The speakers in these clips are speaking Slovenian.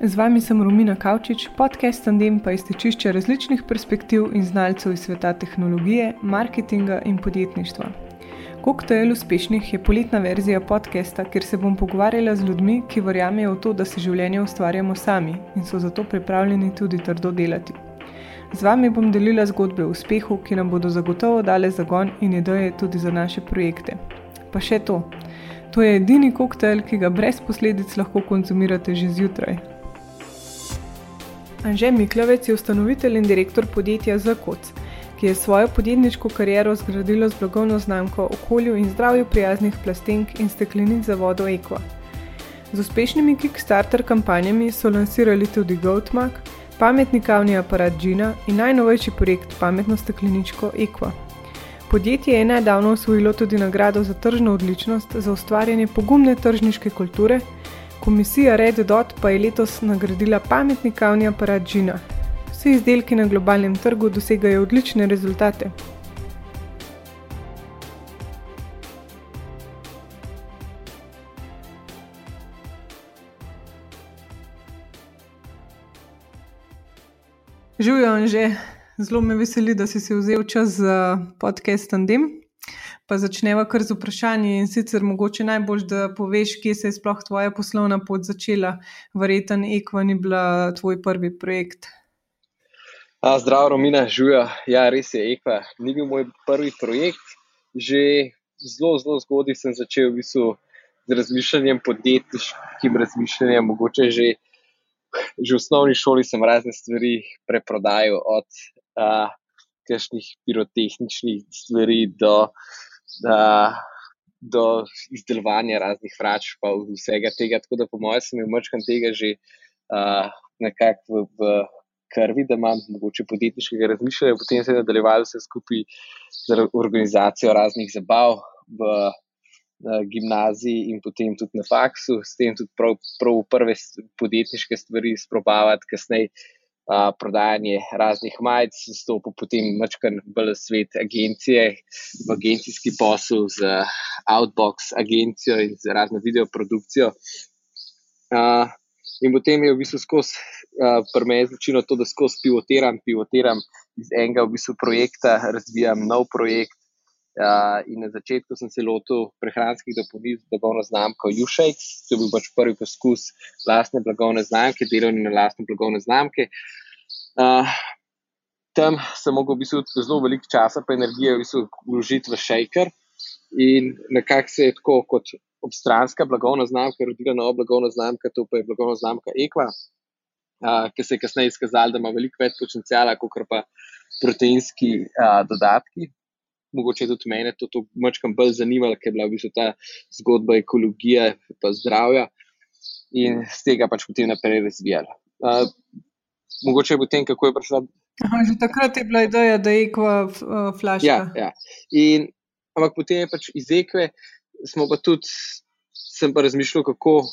Z vami sem Romina Kavčič, podcast Tandem pa iztečišče različnih perspektiv in znalcev iz sveta tehnologije, marketinga in podjetništva. Koktajl uspešnih je poletna verzija podcasta, kjer se bom pogovarjala z ljudmi, ki verjamejo v to, da se življenje ustvarjamo sami in so zato pripravljeni tudi trdo delati. Z vami bom delila zgodbe o uspehu, ki nam bodo zagotovo dale zagon in ideje tudi za naše projekte. Pa še to. To je edini koktajl, ki ga brez posledic lahko konzumirate že zjutraj. Anže Miklovec je ustanovitelj in direktor podjetja Zakoc, ki je svojo podjetniško kariero zgradilo z blagovno znamko okolju in zdravju prijaznih plastenk in steklenic za vodo Equa. Z uspešnimi Kickstarter kampanjami so lansirali tudi Goatmark, pametni kavni aparat Gina in najnovejši projekt pametno stekleničko Equa. Podjetje je nedavno osvojilo tudi nagrado za tržno odličnost za ustvarjanje pogumne tržniške kulture, Komisija Red Dot pa je letos nagradila pametni kavni aparat Gina. Vsi izdelki na globalnem trgu dosegajo odlične rezultate. Živijo že, zelo me veseli, da si si vzel čas za podcast Tandem. Pa začneva kar z vprašanji in sicer mogoče najbolj, da poveš, kje se je sploh tvoja poslovna pot začela. Verjeten Ekva ni bila tvoj prvi projekt. A, zdravo, Romina, žuja. Ja, res je, Ekva ni bil moj prvi projekt. Že zelo, zelo zgodaj sem začel v bistvu z razmišljanjem podjetniškim razmišljanjem. Mogoče že, že v osnovni šoli sem razne stvari preprodajal, od kakšnih pirotehničnih stvari do da, do izdelovanja raznih vrač, pa vsega tega. Tako da, po mojem, sem imel tega že uh, nekako v, v krvi, da imam mogoče podjetniškega razmišljanja. Potem se je nadaljevalo vse skupaj z organizacijo raznih zabav v uh, gimnaziji in potem tudi na faksu, s tem tudi prav, prav prve podjetniške stvari sprobavati, kasneje prodajanje raznih majic, stopil potem mačkan bolj svet agencije, v agencijski posel z Outbox agencijo in z razno videoprodukcijo. Uh, in potem je v bistvu skozi, uh, pri meni je značilno to, da skozi pivotiram, pivotiram iz enega v bistvu projekta, razvijam nov projekt. Uh, in na začetku sem se lotil prehranskih dopolnil z blagovno znamko Ushake, to je bil pač prvi poskus lastne blagovne znamke, delovne na lastne blagovne znamke. Uh, tam sem mogel v bistvu zelo veliko časa in energije v bistvu vložiti v shaker. In nekako se je tako kot obstranska blagovna znamka, rodila nova blagovna znamka, to pa je blagovna znamka Equa, uh, ki se je kasneje izkazala, da ima veliko več potencijala, kot pa proteinski uh, dodatki. Mogoče tudi mene to, to mačkam bolj zanimalo, ker je bila v bistvu ta zgodba ekologije in zdravja in z tega pač potem naprej razvijala. Uh, mogoče bo tem, kako je prišla. Aha, že takrat je bila ideja, da je ekva uh, flash. Ja, ja. In, ampak potem je pač iz ekve, smo pa tudi, sem pa razmišljal, kako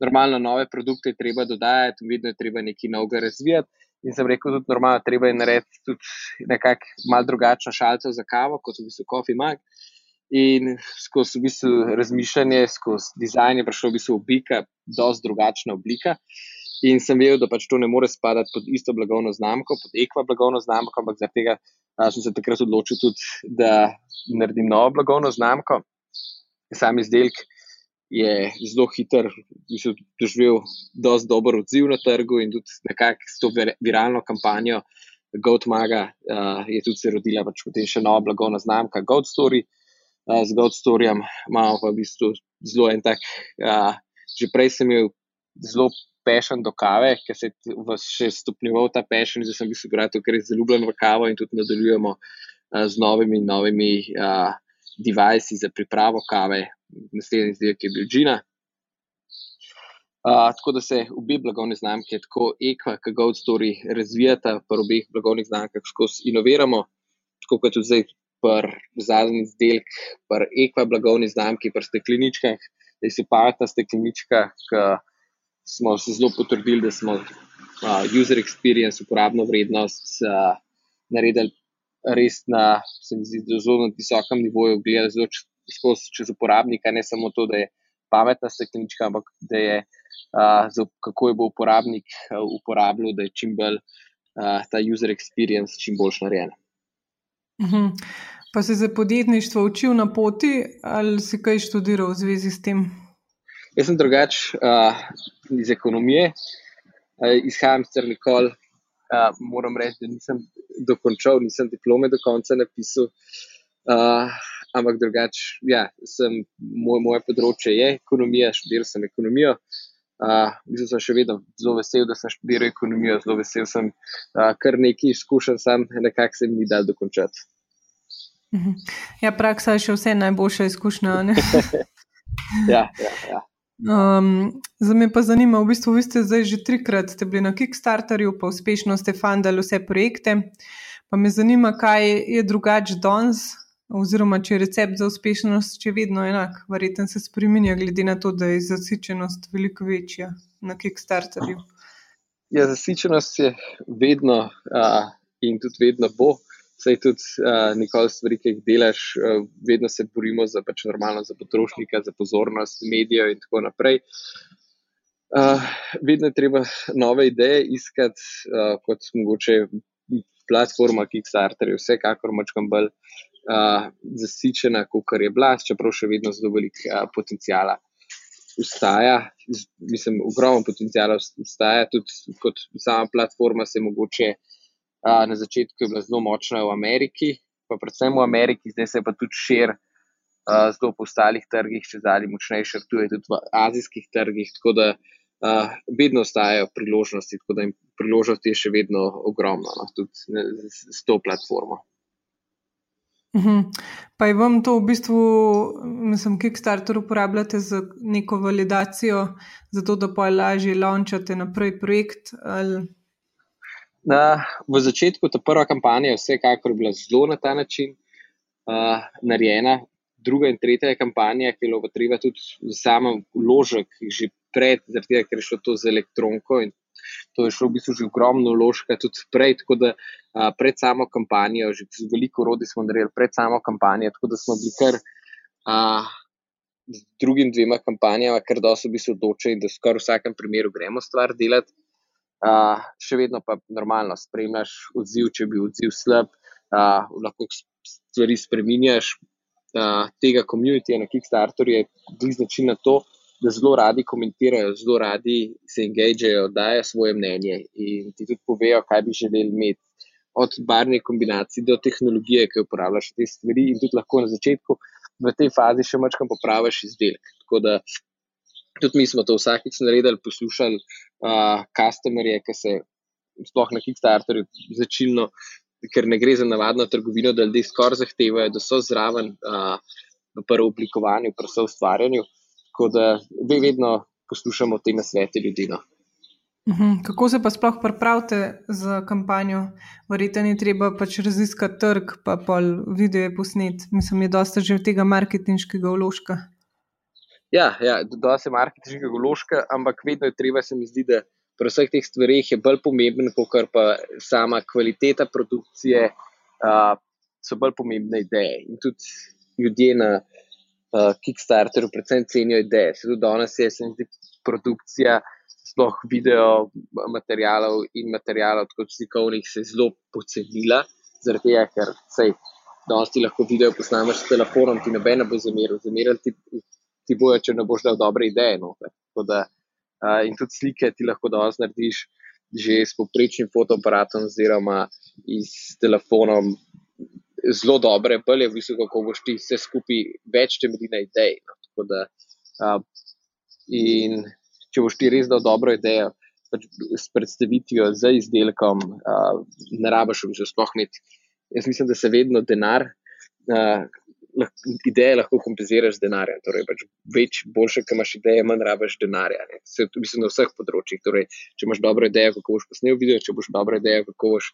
normalno nove produkte treba dodajati, vedno je treba nekaj novega razvijati. In sem rekel, tudi normalno, treba je narediti tudi nekako malo drugačno šalico za kavo, kot v bistvu Coffee Mag. In skozi v bistvu razmišljanje, skozi dizajn je prišla v bistvu oblika, dosti drugačna oblika. In sem vedel, da pač to ne more spadati pod isto blagovno znamko, pod ekva blagovno znamko, ampak zaradi tega sem se takrat odločil tudi, da naredim novo blagovno znamko. Sam izdelek je zelo hiter, mislim, doživel dosti dober odziv na trgu in tudi nekako s to viralno kampanjo GoatMaga uh, je tudi se rodila pač potem še nova blagovna znamka GoatStory. Uh, z GoatStoryjem imamo pa v bistvu zelo en tak, uh, že prej sem imel zelo pešen do kave, ker se je še stopnjeval ta pešen, zdaj sem bil sugrato, ker je zaljubljen v kavo in tudi nadaljujemo uh, z novimi, novimi uh, devajsi za pripravo kave, naslednji izdelek je bil Gina. Uh, tako da se obe blagovne znamke, tako Equa, kot Gold Story, razvijata, pa obeh blagovnih znamkah skozi inoviramo, tako kot tudi zdaj pri zadnjem izdelku, pri Equa blagovni znamki, pri stekleničkah, da se pametna steklenička, ki smo se zelo potrudili, da smo uh, user experience, uporabno vrednost uh, naredili res na, se mi zdi, zelo visokem nivoju, gledali zelo skozi čez uporabnika, ne samo to, da je pametna steklenička, ampak da je uh, kako je bo uporabnik uh, uporabljal, da je čim bolj uh, ta user experience čim boljš narejen. Uh mhm. -huh. Pa si za podjetništvo učil na poti ali si kaj študiral v zvezi s tem? Jaz sem drugačen uh, iz ekonomije, uh, izhajam iz Crnikol. Uh, moram reči, da nisem dokončal, nisem diplome do konca napisal. Uh, ampak drugače, ja, moj, moje področje je ekonomija, študiral sem ekonomijo. Uh, mislim, da sem še vedno zelo vesel, da sem študiral ekonomijo, zelo vesel sem, uh, kar nekaj izkušen, sam nekako se mi da dokončati. Mhm. Ja, praksa je še vse najboljša izkušnja. ja, ja, ja. Um, za me pa zanima, v bistvu, vi ste zdaj že trikrat bili na Kickstarterju, pa uspešno ste fandali vse projekte. Pa me zanima, kaj je drugače danes, oziroma če je recept za uspešnost še vedno enak, verjetno se spremenja, glede na to, da je zasičenost veliko večja na Kickstarterju. Ja, zasičenost je vedno uh, in tudi vedno bo. Sej tudi uh, nikoli stvari, ki jih delaš, uh, vedno se borimo za pač normalno, za potrošnika, za pozornost medijev in tako naprej. Uh, vedno je treba nove ideje iskati, uh, kot mogoče platforma Kickstarter, vsekakor močkam bolj uh, zasičena, kot je bila, čeprav še vedno zelo veliko uh, potencijala ustaja. Mislim, ogromno potencijala ustaja, tudi kot sama platforma se mogoče uh, na začetku je bila zelo močna v Ameriki, pa predvsem v Ameriki, zdaj se pa tudi širi. Uh, zelo po ostalih trgih, če zdaj močnejši, tudi v azijskih trgih, tako da uh, vedno ostajajo priložnosti, tako da jim priložnosti je še vedno ogromno, no, tudi s to platformo. Uhum. Pa je vam to v bistvu, mislim, Kickstarter uporabljate za neko validacijo, zato da pa lažje launčate naprej projekt? Ali... Na, v začetku ta prva kampanja je vsekakor bila zelo na ta način uh, narejena. Druga in tretja kampanja, ki je bilo treba tudi za samo vložek, že pred, tega, ker je šlo to z elektronko in to je šlo v bistvu že ogromno vložka, tudi prej, tako da a, pred samo kampanjo, že veliko rodi smo naredili pred samo kampanjo, tako da smo bili kar a, z drugim dvema kampanjama, ker so bili odločeni, da skoraj v vsakem primeru gremo stvar delati. Še vedno pa normalno spremljaš odziv, če bi odziv slab, a, lahko stvari spremenjaš. Tega komunitija na Kickstarterju je tudi značilno to, da zelo radi komentirajo, zelo radi se engagejo, dajo svoje mnenje in ti tudi povejo, kaj bi želeli imeti. Od barvne kombinacije do tehnologije, ki jo uporabljaš te stvari, in tudi lahko na začetku v tej fazi še malo popraviš izdelek. Tako da tudi mi smo to vsakič naredili, poslušali uh, customerje, ki se sploh na Kickstarterju začilno, ker ne gre za navadno trgovino, da ljudje skoraj zahtevajo, da so zraven uh, v prvem oblikovanju, v prvem ustvarjanju. Tako da vedno poslušamo te nasvete ljudi. No. Uhum. Kako se pa sploh pripravite za kampanjo? Verjetno je treba pač raziskati trg, pa pol video posnet. Mislim, je dosta že tega marketinškega vložka. Ja, ja dosta je marketinškega vložka, ampak vedno je treba, se mi zdi, da pri vseh teh stvareh je bolj pomemben, kot pa sama kvaliteta produkcije, uh, so bolj pomembne ideje. In tudi ljudje na uh, Kickstarteru predvsem cenijo ideje. Se tudi danes je, se mi zdi, produkcija sploh video materijalov in materijalov, kot slikovnih, se zelo pocenila, zaradi tega, ker sej, danes ti lahko video posnameš s telefonom, ti noben ne bo zameril, zameril ti, ti bojo, če ne boš dal dobre ideje. Da, uh, in tudi slike ti lahko danes narediš že s poprečnim fotoaparatom oziroma s telefonom, zelo dobre, bolje v bistvu, kako boš ti vse skupaj več temelji na ideji. No. Da, uh, in če boš ti res dal dobro idejo, pač s predstavitvijo z izdelkom, uh, ne rabiš v bistvu sploh imeti. Jaz mislim, da se vedno denar, uh, ideje lahko kompenziraš z denarjem. Torej, pač več, boljše, ker imaš ideje, manj rabiš denarja. Se, mislim, na vseh področjih. Torej, če imaš dobro idejo, kako boš posnel video, če boš dobro idejo, kako boš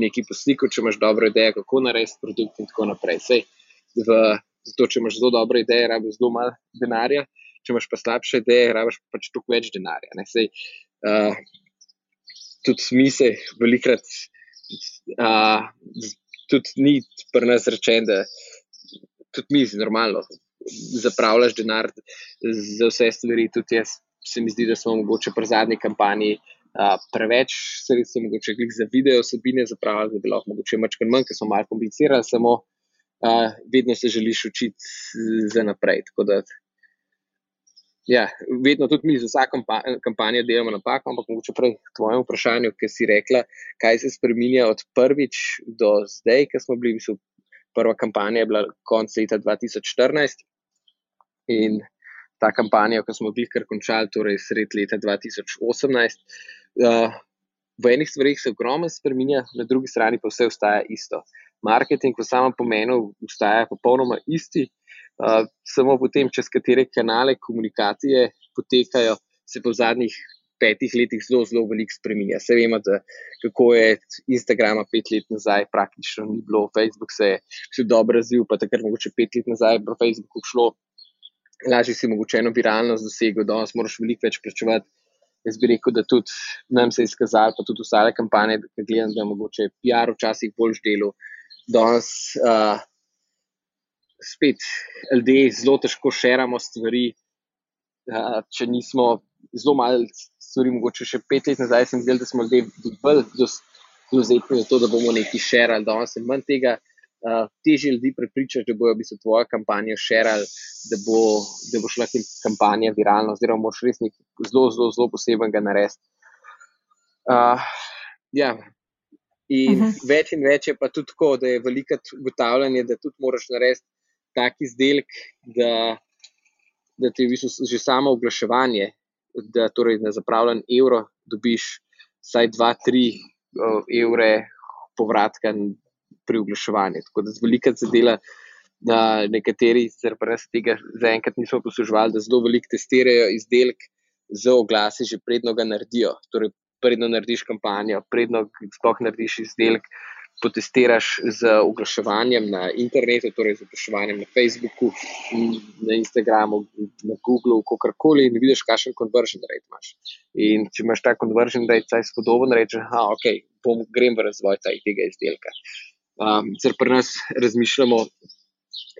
nekaj poslikal, če imaš dobro idejo, kako narediti produkt in tako naprej. Sej, v, zato, če imaš zelo dobre ideje, rabiš zelo malo denarja, če imaš pa slabše ideje, rabiš pač toliko več denarja. Sej, uh, tudi mi se velikrat, uh, tudi ni pri nas rečeno, da tudi mi normalno zapravljaš denar za vse stvari, tudi jaz se mi zdi, da smo mogoče pri zadnji kampanji uh, preveč sredstev, mogoče klik za video osebine zapravili, da bi lahko mogoče mačkar manj, ker smo malo komplicirali, samo uh, vedno se želiš učiti za naprej. Ja, vedno tudi mi za vsako kampanjo delamo napako, ampak mogoče prej tvoje vprašanje, ki si rekla, kaj se spremenja od prvič do zdaj, ker smo bili, mislim, prva kampanja je bila konec leta 2014 in ta kampanja, ki smo jih kar končali, torej sred leta 2018. Uh, v enih stvarih se ogromno spremenja, na drugi strani pa vse ostaja isto. Marketing v samem pomenu ostaja popolnoma isti, uh, samo potem, čez katere kanale komunikacije potekajo, se po zadnjih petih letih zelo, zelo veliko spremenja. Se vemo, da kako je Instagram pet let nazaj praktično ni bilo, Facebook se je še dobro razvil, pa takrat mogoče pet let nazaj po Facebooku šlo lažje si mogoče eno viralnost dosegel, danes moraš veliko več plačevati. Jaz bi rekel, da tudi nam se je izkazalo, pa tudi ostale kampanje, da gledam, da je mogoče PR včasih bolj delo. Danes uh, spet ljudje zelo težko širamo stvari. Uh, če nismo zelo malo stvari, mogoče še pet let nazaj, sem videl, da smo ljudje bolj dovzetni za to, da bomo nekaj širili. Danes je manj tega uh, težje ljudi prepričati, da bojo v bistvu tvojo kampanjo širili, da, bo, da bo šla kampanja viralno, oziroma moš res nekaj zelo, zelo, zelo posebnega narediti. Uh, ja. In uh mhm. -huh. več in več je pa tudi tako, da je veliko ugotavljanje, da tudi moraš narediti tak izdelek, da, da ti je v bistvu že samo oglaševanje, da torej na zapravljen evro dobiš vsaj 2-3 uh, evre povratka pri oglaševanju. Tako da z velika se dela, da nekateri se brez tega zaenkrat niso posluževali, da zelo veliko testirajo izdelek za oglase, že predno ga naredijo. Torej, predno narediš kampanjo, predno sploh narediš izdelek. Potestiraš z oglaševanjem na internetu, torej z oglaševanjem na Facebooku, na Instagramu, na Googlu, kakorkoli, in vidiš, kakšen conversion rate imaš. In če imaš ta conversion rate, saj spodoben, rečeš, da okay, grem v razvoj tega izdelka. Um, Ker pri nas razmišljamo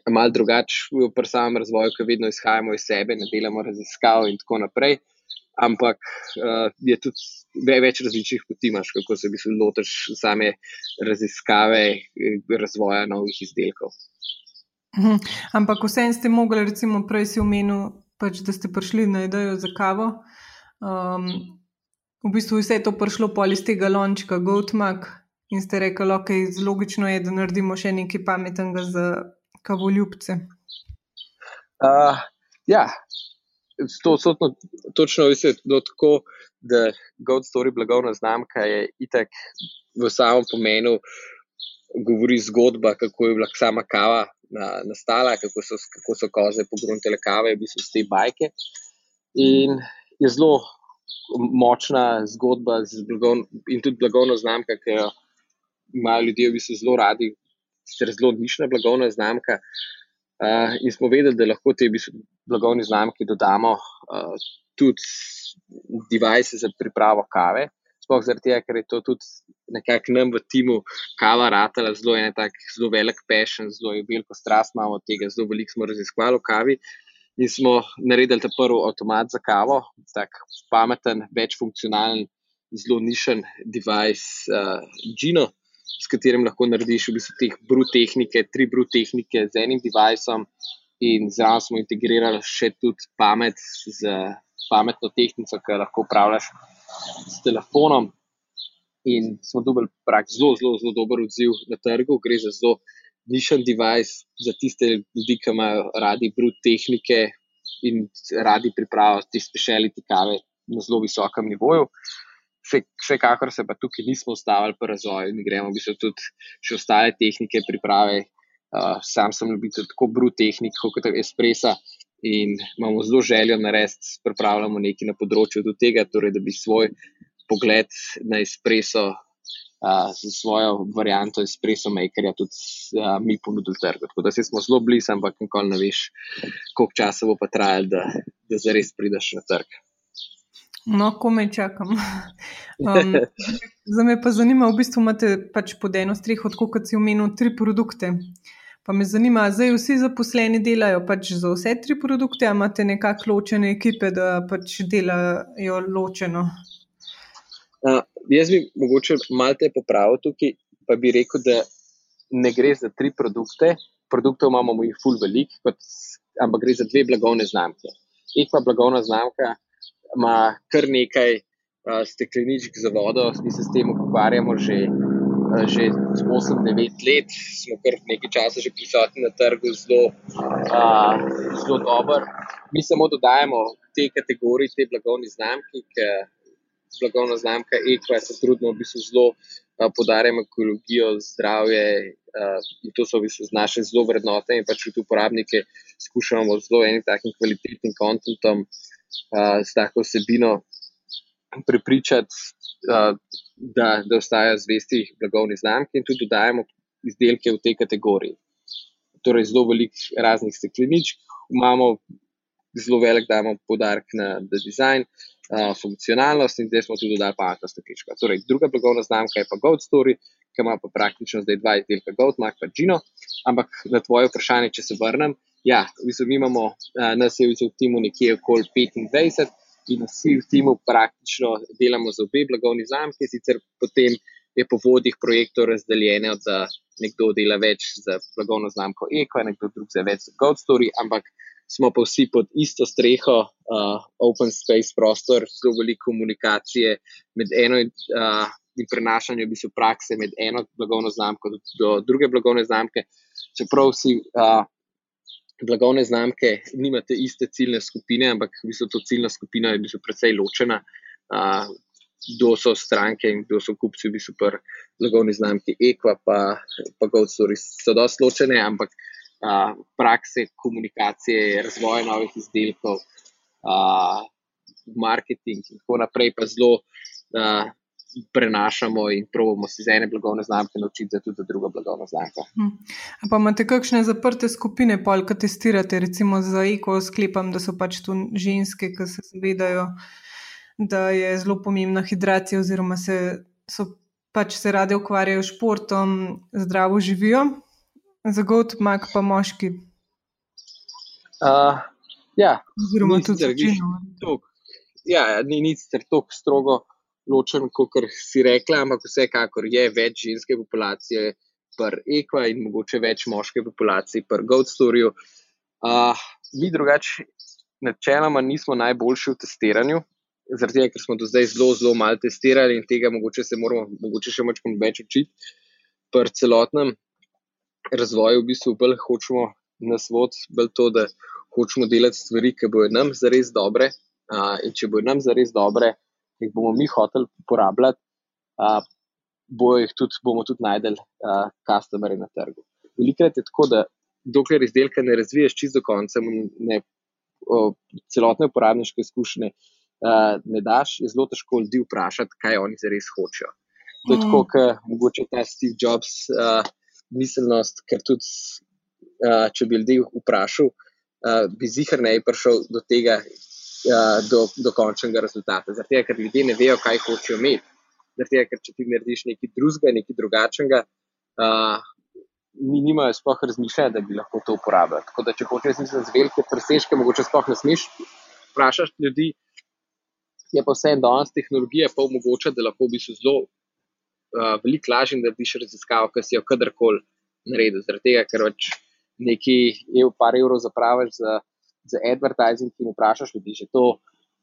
malo drugače, pri samem razvoju, ki vedno izhajamo iz sebe, ne delamo raziskav in tako naprej. Ampak uh, je tudi več različnih poti, imaš, kako se se lotiš same raziskave, razvoja novih izdelkov. Mhm. Ampak vseeno ste mogli, recimo, prej si omenil, pač, da ste prišli na idejo za kavo. Um, v bistvu vse je to prišlo pol iz tega lončka, Goatmark, In ste rekli, okay, je logično, da naredimo še nekaj pametnega za kavoljubce. Uh, ja, to je točno tako, da God Story blagovna znamka je itek v samem pomenu. Govori zgodba, kako je bila sama kava na, nastala, kako so, kako so koze pogruntele kave, v bistvu te bajke. In je zelo močna zgodba blagovn, in tudi blagovna znamka, ki jo imajo ljudje v bistvu zelo radi, sicer zelo nišna blagovna znamka. Uh, in smo vedeli, da lahko te blagovne znamke dodamo uh, tudi device za pripravo kave. Sploh zaradi tega, ker je to tudi nekako nam v timu kava ratala, zelo je tak zelo velik pešen, zelo je veliko strast imamo od tega, zelo veliko smo raziskovali v kavi. In smo naredili ta prvi avtomat za kavo, tako pameten, večfunkcionalen, zelo nišen device, uh, Gino s katerim lahko narediš v bistvu teh brut tehnike, tri brut tehnike z enim devicem, in zraven smo integrirali še tudi pamet z pametno tehniko, ki lahko upravljaš s telefonom. In smo dobili zelo, zelo, zelo dober odziv na trgu. Gre za zelo nišen device za tiste ljudi, ki imajo radi brut tehnike in radi pripravljajo te speciality kave na zelo visokem nivoju. Vsekakor se pa tukaj nismo ustavili po razvoju in gremo v bistvu tudi še ostale tehnike priprave. Uh, sam sem ljubitelj tako brut tehnik, kot je espresa in imamo zelo željo narediti, pripravljamo nekaj na področju do tega, torej, da bi svoj pogled na espreso uh, z svojo varianto espreso makerja tudi uh, mi ponudili trg. Tako da smo zelo blizu, ampak nikoli ne veš, koliko časa bo pa trajalo, da, da zares prideš na trg. No, ko me čakam. Um, za me pa zanima, v bistvu imate pač pod eno streho, kot si omenil, tri produkte. Pa me zanima, zdaj vsi zaposleni delajo pač za vse tri produkte, ali imate nekako ločene ekipe, da pač delajo ločeno? Uh, jaz bi mogoče malo te popravil tukaj, pa bi rekel, da ne gre za tri produkte. Produktov imamo jih full velik, ampak gre za dve blagovne znamke. Ekva blagovna znamka ima kar nekaj uh, stekleničk za vodo, mi se s tem ukvarjamo že, že 8-9 let, smo kar nekaj časa že prisotni na trgu, zelo, uh, zelo dober. Mi samo dodajemo te kategorije, te blagovne znamke, ker blagovna znamka Ekva se trudimo v bistvu zelo podarjamo ekologijo, zdravje in to so v bistvu naše zelo vrednote in pač tudi uporabnike skušamo zelo enim takim kvalitetnim kontentom s tako vsebino prepričati, da, da ostajajo zvesti blagovni znamki in tudi dodajemo izdelke v tej kategoriji. Torej, zelo veliko raznih stekleničk, imamo zelo velik, da imamo podarek na dizajn, uh, funkcionalnost in zdaj smo tudi dodali pametno stekleničko. Torej, druga blagovna znamka je pa Gold Story, ki ima pa praktično zdaj dva izdelka, Gold, Mark pa Gino. Ampak na tvoje vprašanje, če se vrnem, ja, v bistvu mi imamo uh, nas je v timu nekje okoli 25 in vsi v timu praktično delamo za obe blagovni znamki, sicer potem je po vodih projektov razdeljeno, da nekdo dela več za blagovno znamko Eko, nekdo drug za več za Gold Story, ampak smo pa vsi pod isto streho, uh, open space prostor, zelo veliko komunikacije med eno in, uh, in prenašanje v bistvu prakse med eno blagovno znamko do, do druge blagovne znamke. Čeprav vsi uh, blagovne znamke nimate iste ciljne skupine, ampak v bistvu to ciljna skupina je v bistvu precej ločena. Uh, Kdo so stranke in kdo so kupci, v bistvu, pri blagovni znamki Equa, pa, pa Gold Story so dosti ločene, ampak uh, prakse, komunikacije, razvoja novih izdelkov, uh, marketing in tako naprej, pa zelo uh, prenašamo in pravimo si za ene blagovne znamke naučiti, da tudi za druga blagovna znamka. Hm. Pa imate kakšne zaprte skupine, polka testirate, recimo za eko, sklepam, da so pač tu ženske, ki se zavedajo, da je zelo pomembna hidracija, oziroma se, so, pač se rade ukvarjajo s športom, zdravo živijo. Za god, mak pa moški. Uh, ja, oziroma tudi za žensko. Ja, ni nič tako strogo ločen, kot si rekla, ampak vsekakor je več ženske populacije, pr ekva in mogoče več moške populacije, pr Goldstoryju. Uh, mi drugače, načeloma, nismo najboljši v testiranju, zaradi tega, ker smo do zdaj zelo, zelo malo testirali in tega mogoče se moramo mogoče še več učiti. Pri celotnem razvoju v bistvu bolj hočemo nas voditi, bolj to, da hočemo delati stvari, ki bodo nam zares dobre. Uh, in če bodo nam zares dobre, jih bomo mi hoteli uporabljati, uh, jih tudi, bomo tudi najdel uh, na trgu. Velikrat je tako, da dokler izdelka ne razviješ čisto do konca, ne, uh, celotne uporabniške izkušnje uh, ne daš, je zelo težko ljudi vprašati, kaj oni zares hočejo. To je mm. tako, kot mogoče ta Steve Jobs. Uh, miselnost, ker tudi, uh, če bi ljudi vprašal, uh, bi zihar ne prišel do tega, uh, do, do končnega rezultata. Zato, ker ljudje ne vejo, kaj hočejo imeti. Zato, ker če ti narediš nekaj drugega, nekaj drugačnega, uh, nimajo sploh razmišljanja, da bi lahko to uporabljali. Tako da, če hočeš z velike presežke, mogoče sploh ne smeš vprašati ljudi. Je pa vse en danes tehnologija, pa omogoča, da lahko v bistvu zelo uh, veliko lažje narediš raziskavo, ki si jo kadarkoli naredil. Zaradi tega, ker pač neki ev, par evrov zapraviš za, za advertising in vprašaš ljudi, že to.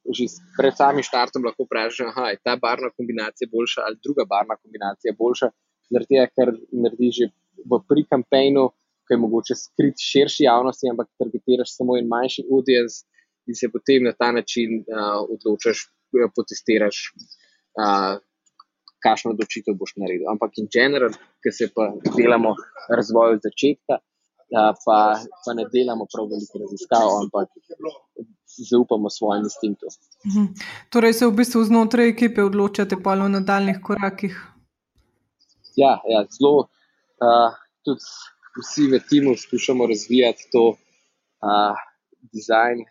Že pred samim štartom lahko vprašaš, da je ta barvna kombinacija boljša ali druga barvna kombinacija boljša. Zaradi tega, ker narediš že v pri-kampanju, ki je mogoče skrit širši javnosti, ampak targetiraš samo en manjši audience in se potem na ta način uh, odločaš, potestiraš, uh, kakšno odločitev boš naredil. Ampak in general, ki se pa delamo razvoj od začetka, pa, pa ne delamo prav veliko raziskav, ampak zaupamo svojim instinktom. Mhm. Torej se v bistvu znotraj ekipe odločate pa o nadaljnih korakih. Ja, ja zelo. Uh, tudi vsi v timu skušamo razvijati to uh, design,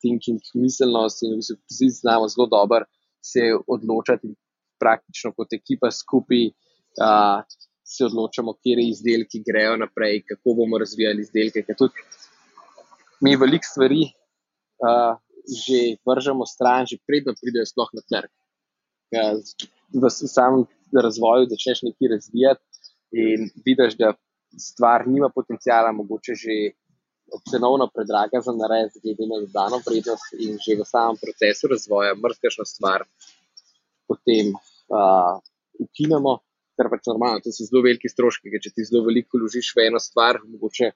thinking, miselnost in vsi znamo zelo dobro se odločati praktično kot ekipa skupaj uh, se odločamo, kje izdelki grejo naprej, kako bomo razvijali izdelke. Mi veliko stvari uh, že vržemo stran, že predno pridejo sploh na trg. V samem razvoju začneš nekaj razvijati in vidiš, da stvar nima potencijala, mogoče že cenovno predraga za narediti, glede na dodano vrednost in že v samem procesu razvoja mrzkašno stvar potem uh, ukinemo, kar pač normalno, to so zelo veliki stroški, ker če ti zelo veliko vložiš v eno stvar, mogoče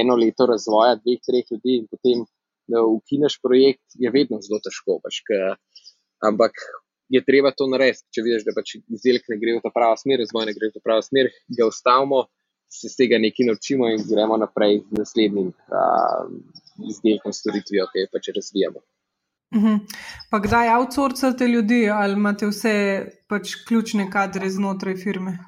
eno leto razvoja dveh, treh ljudi in potem ukineš projekt, je vedno zelo težko. Pač, ka, ampak je treba to narediti. Če vidiš, da pač izdelek ne gre v ta pravo smer, razvoj ne gre v ta pravo smer, ga ustavimo, se z tega nekaj naučimo in gremo naprej z naslednjim uh, izdelkom, storitvijo, ki jo pač razvijamo. Uhum. Pa kdaj outsourcate ljudi ali imate vse pač ključne kadre znotraj firme?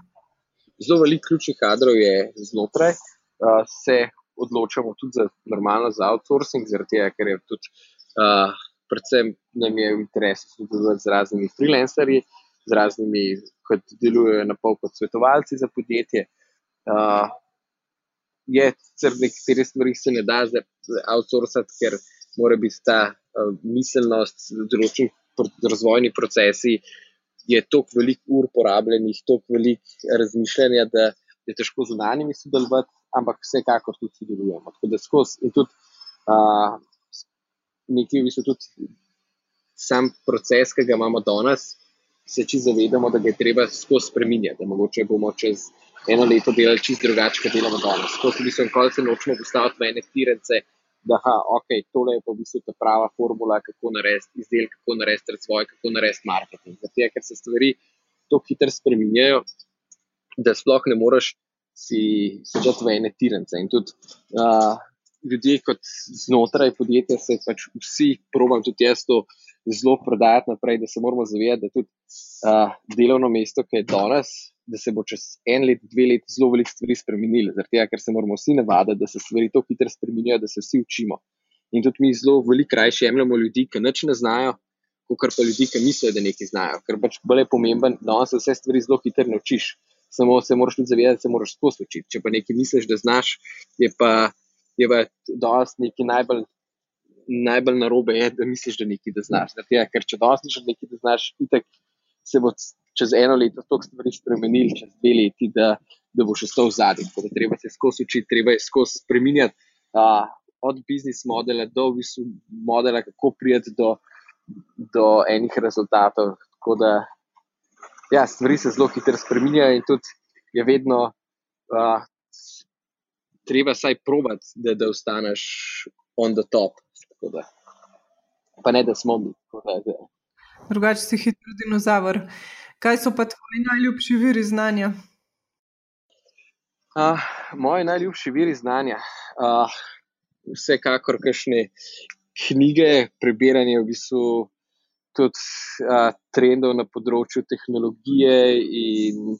Zelo veliko ključnih kadrov je znotraj. Uh, se odločamo tudi za normalno za outsourcing, zaradi tega, ker je tudi, uh, predvsem nam je v interesu sodelovati z raznimi freelancerji, z raznimi, ki delujejo na pol kot svetovalci za podjetje. Uh, je, ker nekatere stvari se ne da outsourcati, ker mora biti ta uh, miselnost, določeni razvojni procesi. Je toliko veliko ur porabljenih, toliko veliko razmišljanja, da je težko z unanimi sodelovati, ampak vsekakor tudi sodelujemo. Tako da skozi in tudi uh, nekaj, v bistvu tudi sam proces, ki ga imamo danes, se či zavedamo, da ga je treba skozi spremenjati, da mogoče bomo čez eno leto delali čist drugače, kot delamo danes. Skozi v bistvu nikoli se nočemo postaviti v ene tirence. Da, ha, ok, tole je pa v bistvu ta prava formula, kako narediti izdelek, kako narediti razvoj, kako narediti marketing. Zato, ker se stvari tako hitro spremenjajo, da sploh ne moreš si sedeti v ene tirence. In tudi uh, ljudje, kot znotraj podjetja, se pač vsi probujem tudi jaz to zelo prodajati naprej, da se moramo zavedati, da tudi uh, delovno mesto, ki je danes, da se bo čez en let, dve leti zelo veliko stvari spremenilo. Zaradi tega, ker se moramo vsi navaditi, da se stvari tako hitro spremenjajo, da se vsi učimo. In tudi mi zelo veliko krajše jemljemo ljudi, ki nič ne znajo. Kar pa ljudi, ki mislijo, da nekaj znajo, ker pač bolj je pomemben, da se vse stvari zelo hitro naučiš samo se moraš tudi zavedati, da se moraš skozi učiti. Če pa nekaj misliš, da znaš, je pa, je pa dosti nekaj najbolj, najbolj narobe, je, da misliš, da nekaj da znaš. Zato, ker če dosti misliš, da nekaj da znaš, itak se bo čez eno leto toliko stvari spremenil, čez dve leti, da, da boš ostal v zadnji. Treba se skozi učiti, treba je skozi spremenjati. Uh, od biznis modela do visu modela, kako prijeti do, do enih rezultatov. Tako da ja, stvari se zelo hitro spremenjajo in tudi je vedno uh, treba vsaj provat, da, da ostaneš on the top. Da. Pa ne, da smo mi. Drugače si hitro dinozaver. Kaj so pa tvoji najljubši viri znanja? Uh, moji najljubši viri znanja. Uh, vsekakor, kakšne knjige, prebiranje v bistvu tudi uh, trendov na področju tehnologije. In,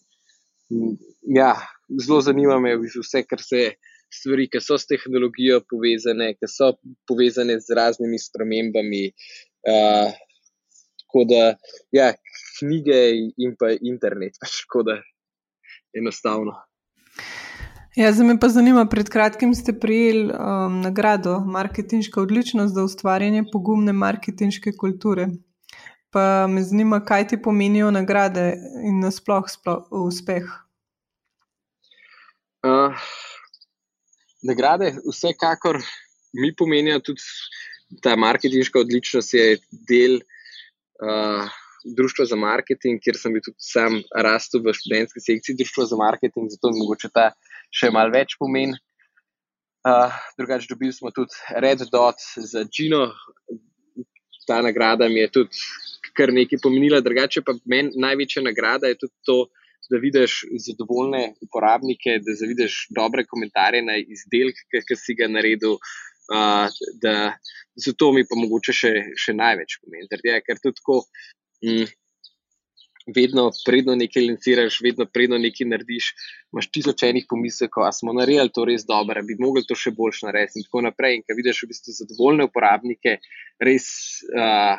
ja, zelo zanima me vse, kar se stvari, ki so s tehnologijo povezane, ki so povezane z raznimi spremembami. Uh, tako da, ja, knjige in pa internet, pač tako da enostavno. Ja, za me pa zanima, pred kratkim ste prijeli um, nagrado Marketinška odličnost za ustvarjanje pogumne marketinške kulture. Pa me zanima, kaj ti pomenijo nagrade in nasplošno uspeh. Uh, nagrade, vsekakor mi pomenijo tudi ta marketinška odličnost, je del uh, Društva za marketing, kjer sem bil tudi sam rastel v študentski sekciji Društva za marketing, zato mi mogoče ta še malo več pomeni. Uh, drugače, dobili smo tudi Red Dot za Gino. Ta nagrada mi je tudi kar nekaj pomenila. Drugače pa meni največja nagrada je tudi to, da vidiš zadovoljne uporabnike, da vidiš dobre komentarje na izdelek, ki si ga naredil. Uh, da, zato mi pa mogoče še, še največ pomeni. Tega, ker tudi tako, mm, vedno predno nekaj lanciraš, vedno predno nekaj narediš, imaš tisoč enih pomislekov, a smo naredili to res dobro, da bi mogli to še boljš narediti. In tako naprej. In ko vidiš v bistvu zadovoljne uporabnike, res. Uh,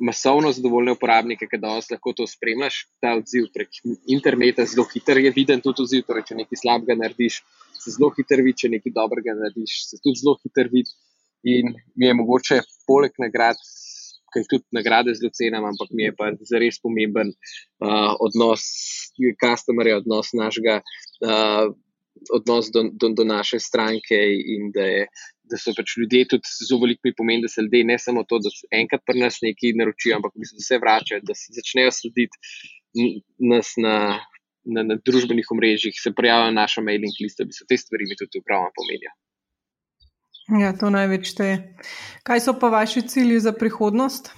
masovno zadovoljne uporabnike, ki danes lahko to spremljaš, ta odziv prek interneta, zelo hiter je viden tudi odziv. Torej, če nekaj slabega narediš, se zelo hiter vidi, če nekaj dobrega narediš, se tudi zelo hiter vidi. In mi je mogoče poleg nagrad, ki jih tudi nagrade zelo cenim, ampak mi je pa zares pomemben uh, odnos customerja, odnos našega. Uh, Odnos do, do, do naše stranke, in da je da so pač ljudje tudi zelo veliko pomeni, da se ljudje ne samo to, da se enkrat pri nas nekaj naročijo, ampak da se vračajo, da se začnejo slediti nas na, na, na družbenih omrežjih, se prijavijo na našo mailing listo, da so te stvari mi tudi upravno pomenijo. Ja, to največ te je. Kaj so pa vaši cilji za prihodnost?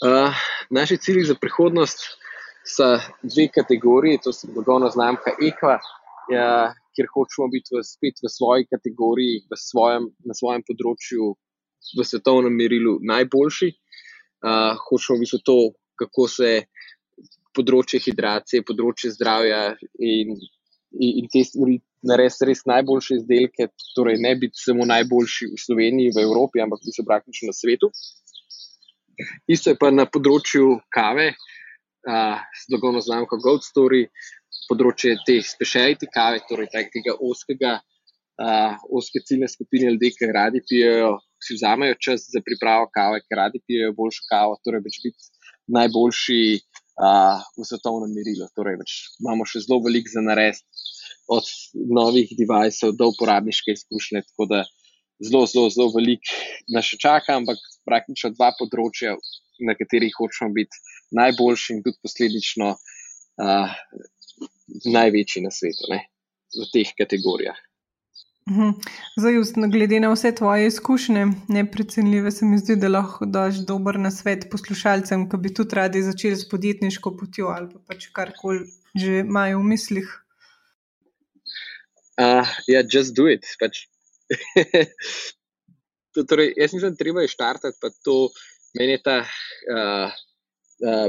Uh, naši cilji za prihodnost so dve kategoriji, to so blagovna znamka Eka, ja, kjer hočemo biti v, spet v svoji kategoriji, v svojem, na svojem področju, v svetovnem merilu najboljši. Uh, hočemo biti to, kako se področje hidracije, področje zdravja in, in, in te stvari narediti res najboljše izdelke, torej ne biti samo najboljši v Sloveniji, v Evropi, ampak biti praktično na svetu. Isto je pa na področju kave, uh, z dogovno znamko Gold Story, področje te speciality kave, torej tega oskega, uh, oske ciljne skupine ljudi, ki radi pijejo, si vzamejo čas za pripravo kave, ki radi pijejo boljšo kavo, torej več biti najboljši uh, v svetovnem merilu. Torej, več imamo še zelo veliko za narediti, od novih devajsov do uporabniške izkušnje. Tako da zelo, zelo, zelo veliko nas še čaka, ampak praktično dva področja, na katerih hočemo biti najboljši in tudi posledično. Uh, največji na svetu, ne, v teh kategorijah. Mhm. Zdaj, glede na vse tvoje izkušnje, neprecenljive se mi zdi, da lahko daš dober na svet poslušalcem, ki bi tudi radi začeli s podjetniško potjo ali pa pač karkoli že imajo v mislih. Uh, ja, just do it. Pač. to, torej, jaz mislim, da treba je štartati, pa to meni je ta. Uh, uh,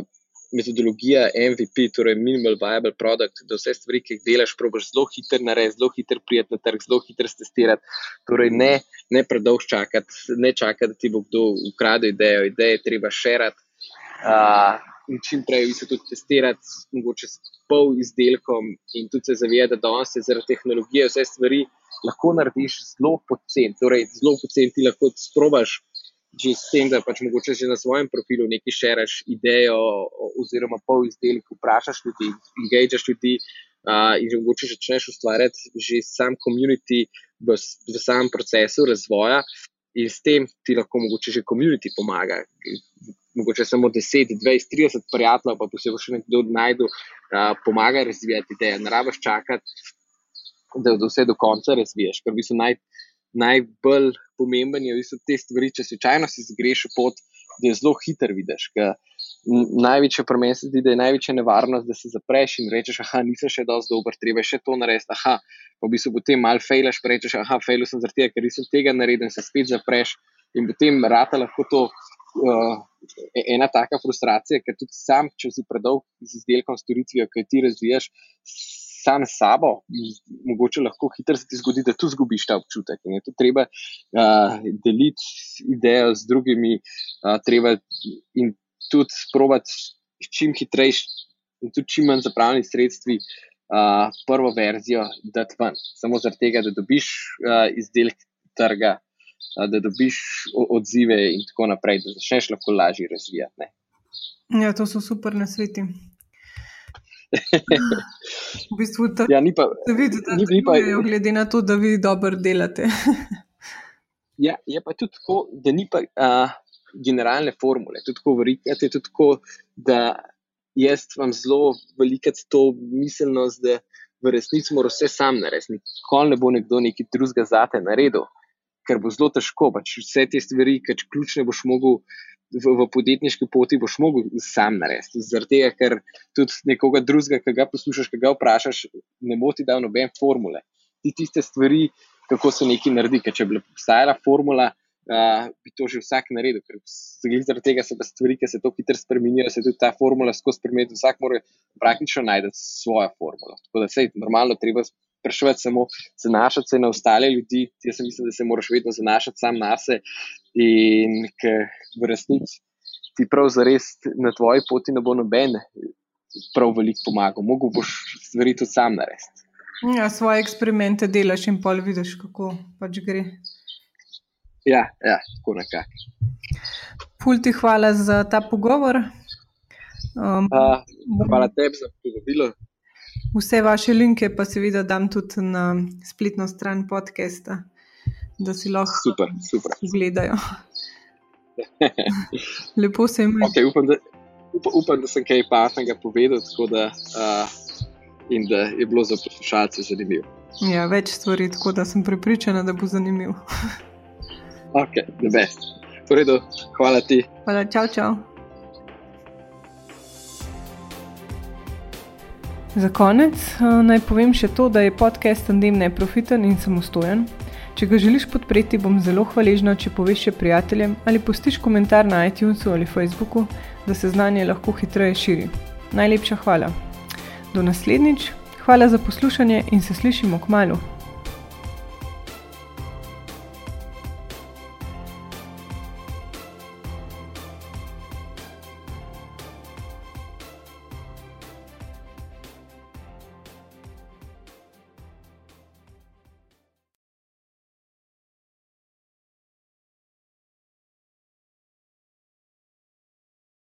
metodologija MVP, torej Minimal Viable Product, da vse stvari, ki jih delaš, probiš zelo hitro narediti, zelo hitro prijeti na trg, zelo hitro testirati. Torej, ne, ne predolgo čakati, ne čakati, da ti bo kdo ukradel idejo, ideje treba širiti. Uh, in čim prej se tudi testirati, mogoče s pol izdelkom, in tudi se zavedati, da danes zaradi tehnologije vse stvari lahko narediš zelo poceni. Torej, zelo poceni ti lahko sprobaš že s tem, da pač mogoče že na svojem profilu nekaj šeraš idejo oziroma pol izdelek, vprašaš ljudi, engageaš ljudi uh, in že mogoče začneš ustvarjati že sam komunity v, v samem procesu razvoja in s tem ti lahko mogoče že komunity pomaga. Mogoče samo 10, 20, 30 prijateljev, pa posebej še nekdo najdu, uh, pomaga razvijati ideje. Ne rabiš čakati, da, da vse do konca razviješ, ker bi se naj, najbolj pomemben je, da te stvari, če slučajno si zgreš pot, da je zelo hiter vidiš. Največja premen se zdi, da je največja nevarnost, da se zapreš in rečeš, ah, nisem še dovolj dober, treba še to narediti. Aha, pa bi se potem mal fejlaš, rečeš, ah, fejlil sem zaradi tega, ker nisem tega naredil, se spet zapreš in potem rata lahko to. Uh, ena taka frustracija, ker tudi sam, če si predolg z izdelkom, storitvijo, ki ti razvijaš, sam s sabo, mogoče lahko hitro se ti zgodi, da tu zgubiš ta občutek. In je to treba uh, deliti idejo z drugimi, uh, treba in tudi sprobati čim hitrejši in tudi čim manj zapravljenih sredstvi. Uh, prvo verzijo dati ven, samo zaradi tega, da dobiš uh, izdelek trga, uh, da dobiš odzive, in tako naprej, da začneš lahko lažje razvijati. Ne. Ja, to so super nasveti v bistvu ta, ja, ni pa, da vidite, da ni, ni pa, glede na to, da vi dobro delate. ja, je pa tudi tako, da ni pa uh, generalne formule. Tudi tako verjete, tudi tako, da jaz vam zelo veliko to miselnost, da v resnici mora vse sam narediti. Nikoli ne bo nekdo nekaj drugega zate naredil, ker bo zelo težko. Pač vse te stvari, ki ključne boš mogel v, v podjetniški poti boš mogel sam narediti. Zaradi tega, ker tudi nekoga drugega, ki ga poslušaš, ki ga vprašaš, ne bo ti dal noben formule. Ti tiste stvari, kako se nekaj naredi. Ker če bi obstajala formula, uh, bi to že vsak naredil. Ker zaradi tega se stvari, ki se tako hitro spremenijo, se tudi ta formula skozi spremeniti. Vsak mora praktično najti svojo formulo. Tako da se je normalno treba sprašovati, samo zanašati se na ostale ljudi. Jaz mislim, da se moraš vedno zanašati sam na sebe in ker v resnici ti prav zares na tvoji poti ne bo noben prav veliko pomagal, mogo boš stvari tudi sam narediti. Ja, svoje eksperimente delaš in pol vidiš, kako pač gre. Ja, ja tako nekako. Pulti, hvala za ta pogovor. Um, uh, hvala tebi za povabilo. Vse vaše linke pa seveda dam tudi na spletno stran podcasta, da si lahko super, super. gledajo. Lepo se jim okay, upam, da, up, upam, da sem kaj pametnega povedal, da, uh, in da je bilo za poslušalce zanimivo. Ja, več stvari, tako da sem prepričana, da bo zanimiv. ok, the best. Redu, hvala ti. Hvala, čau, čau. Za konec naj povem še to, da je podcast Tandem neprofiten in samostojen. Če ga želiš podpreti, bom zelo hvaležna, če poveš še prijateljem ali postiš komentar na iTunesu ali Facebooku, da se znanje lahko hitreje širi. Najlepša hvala. Do naslednjič, hvala za poslušanje in se slišimo k malu.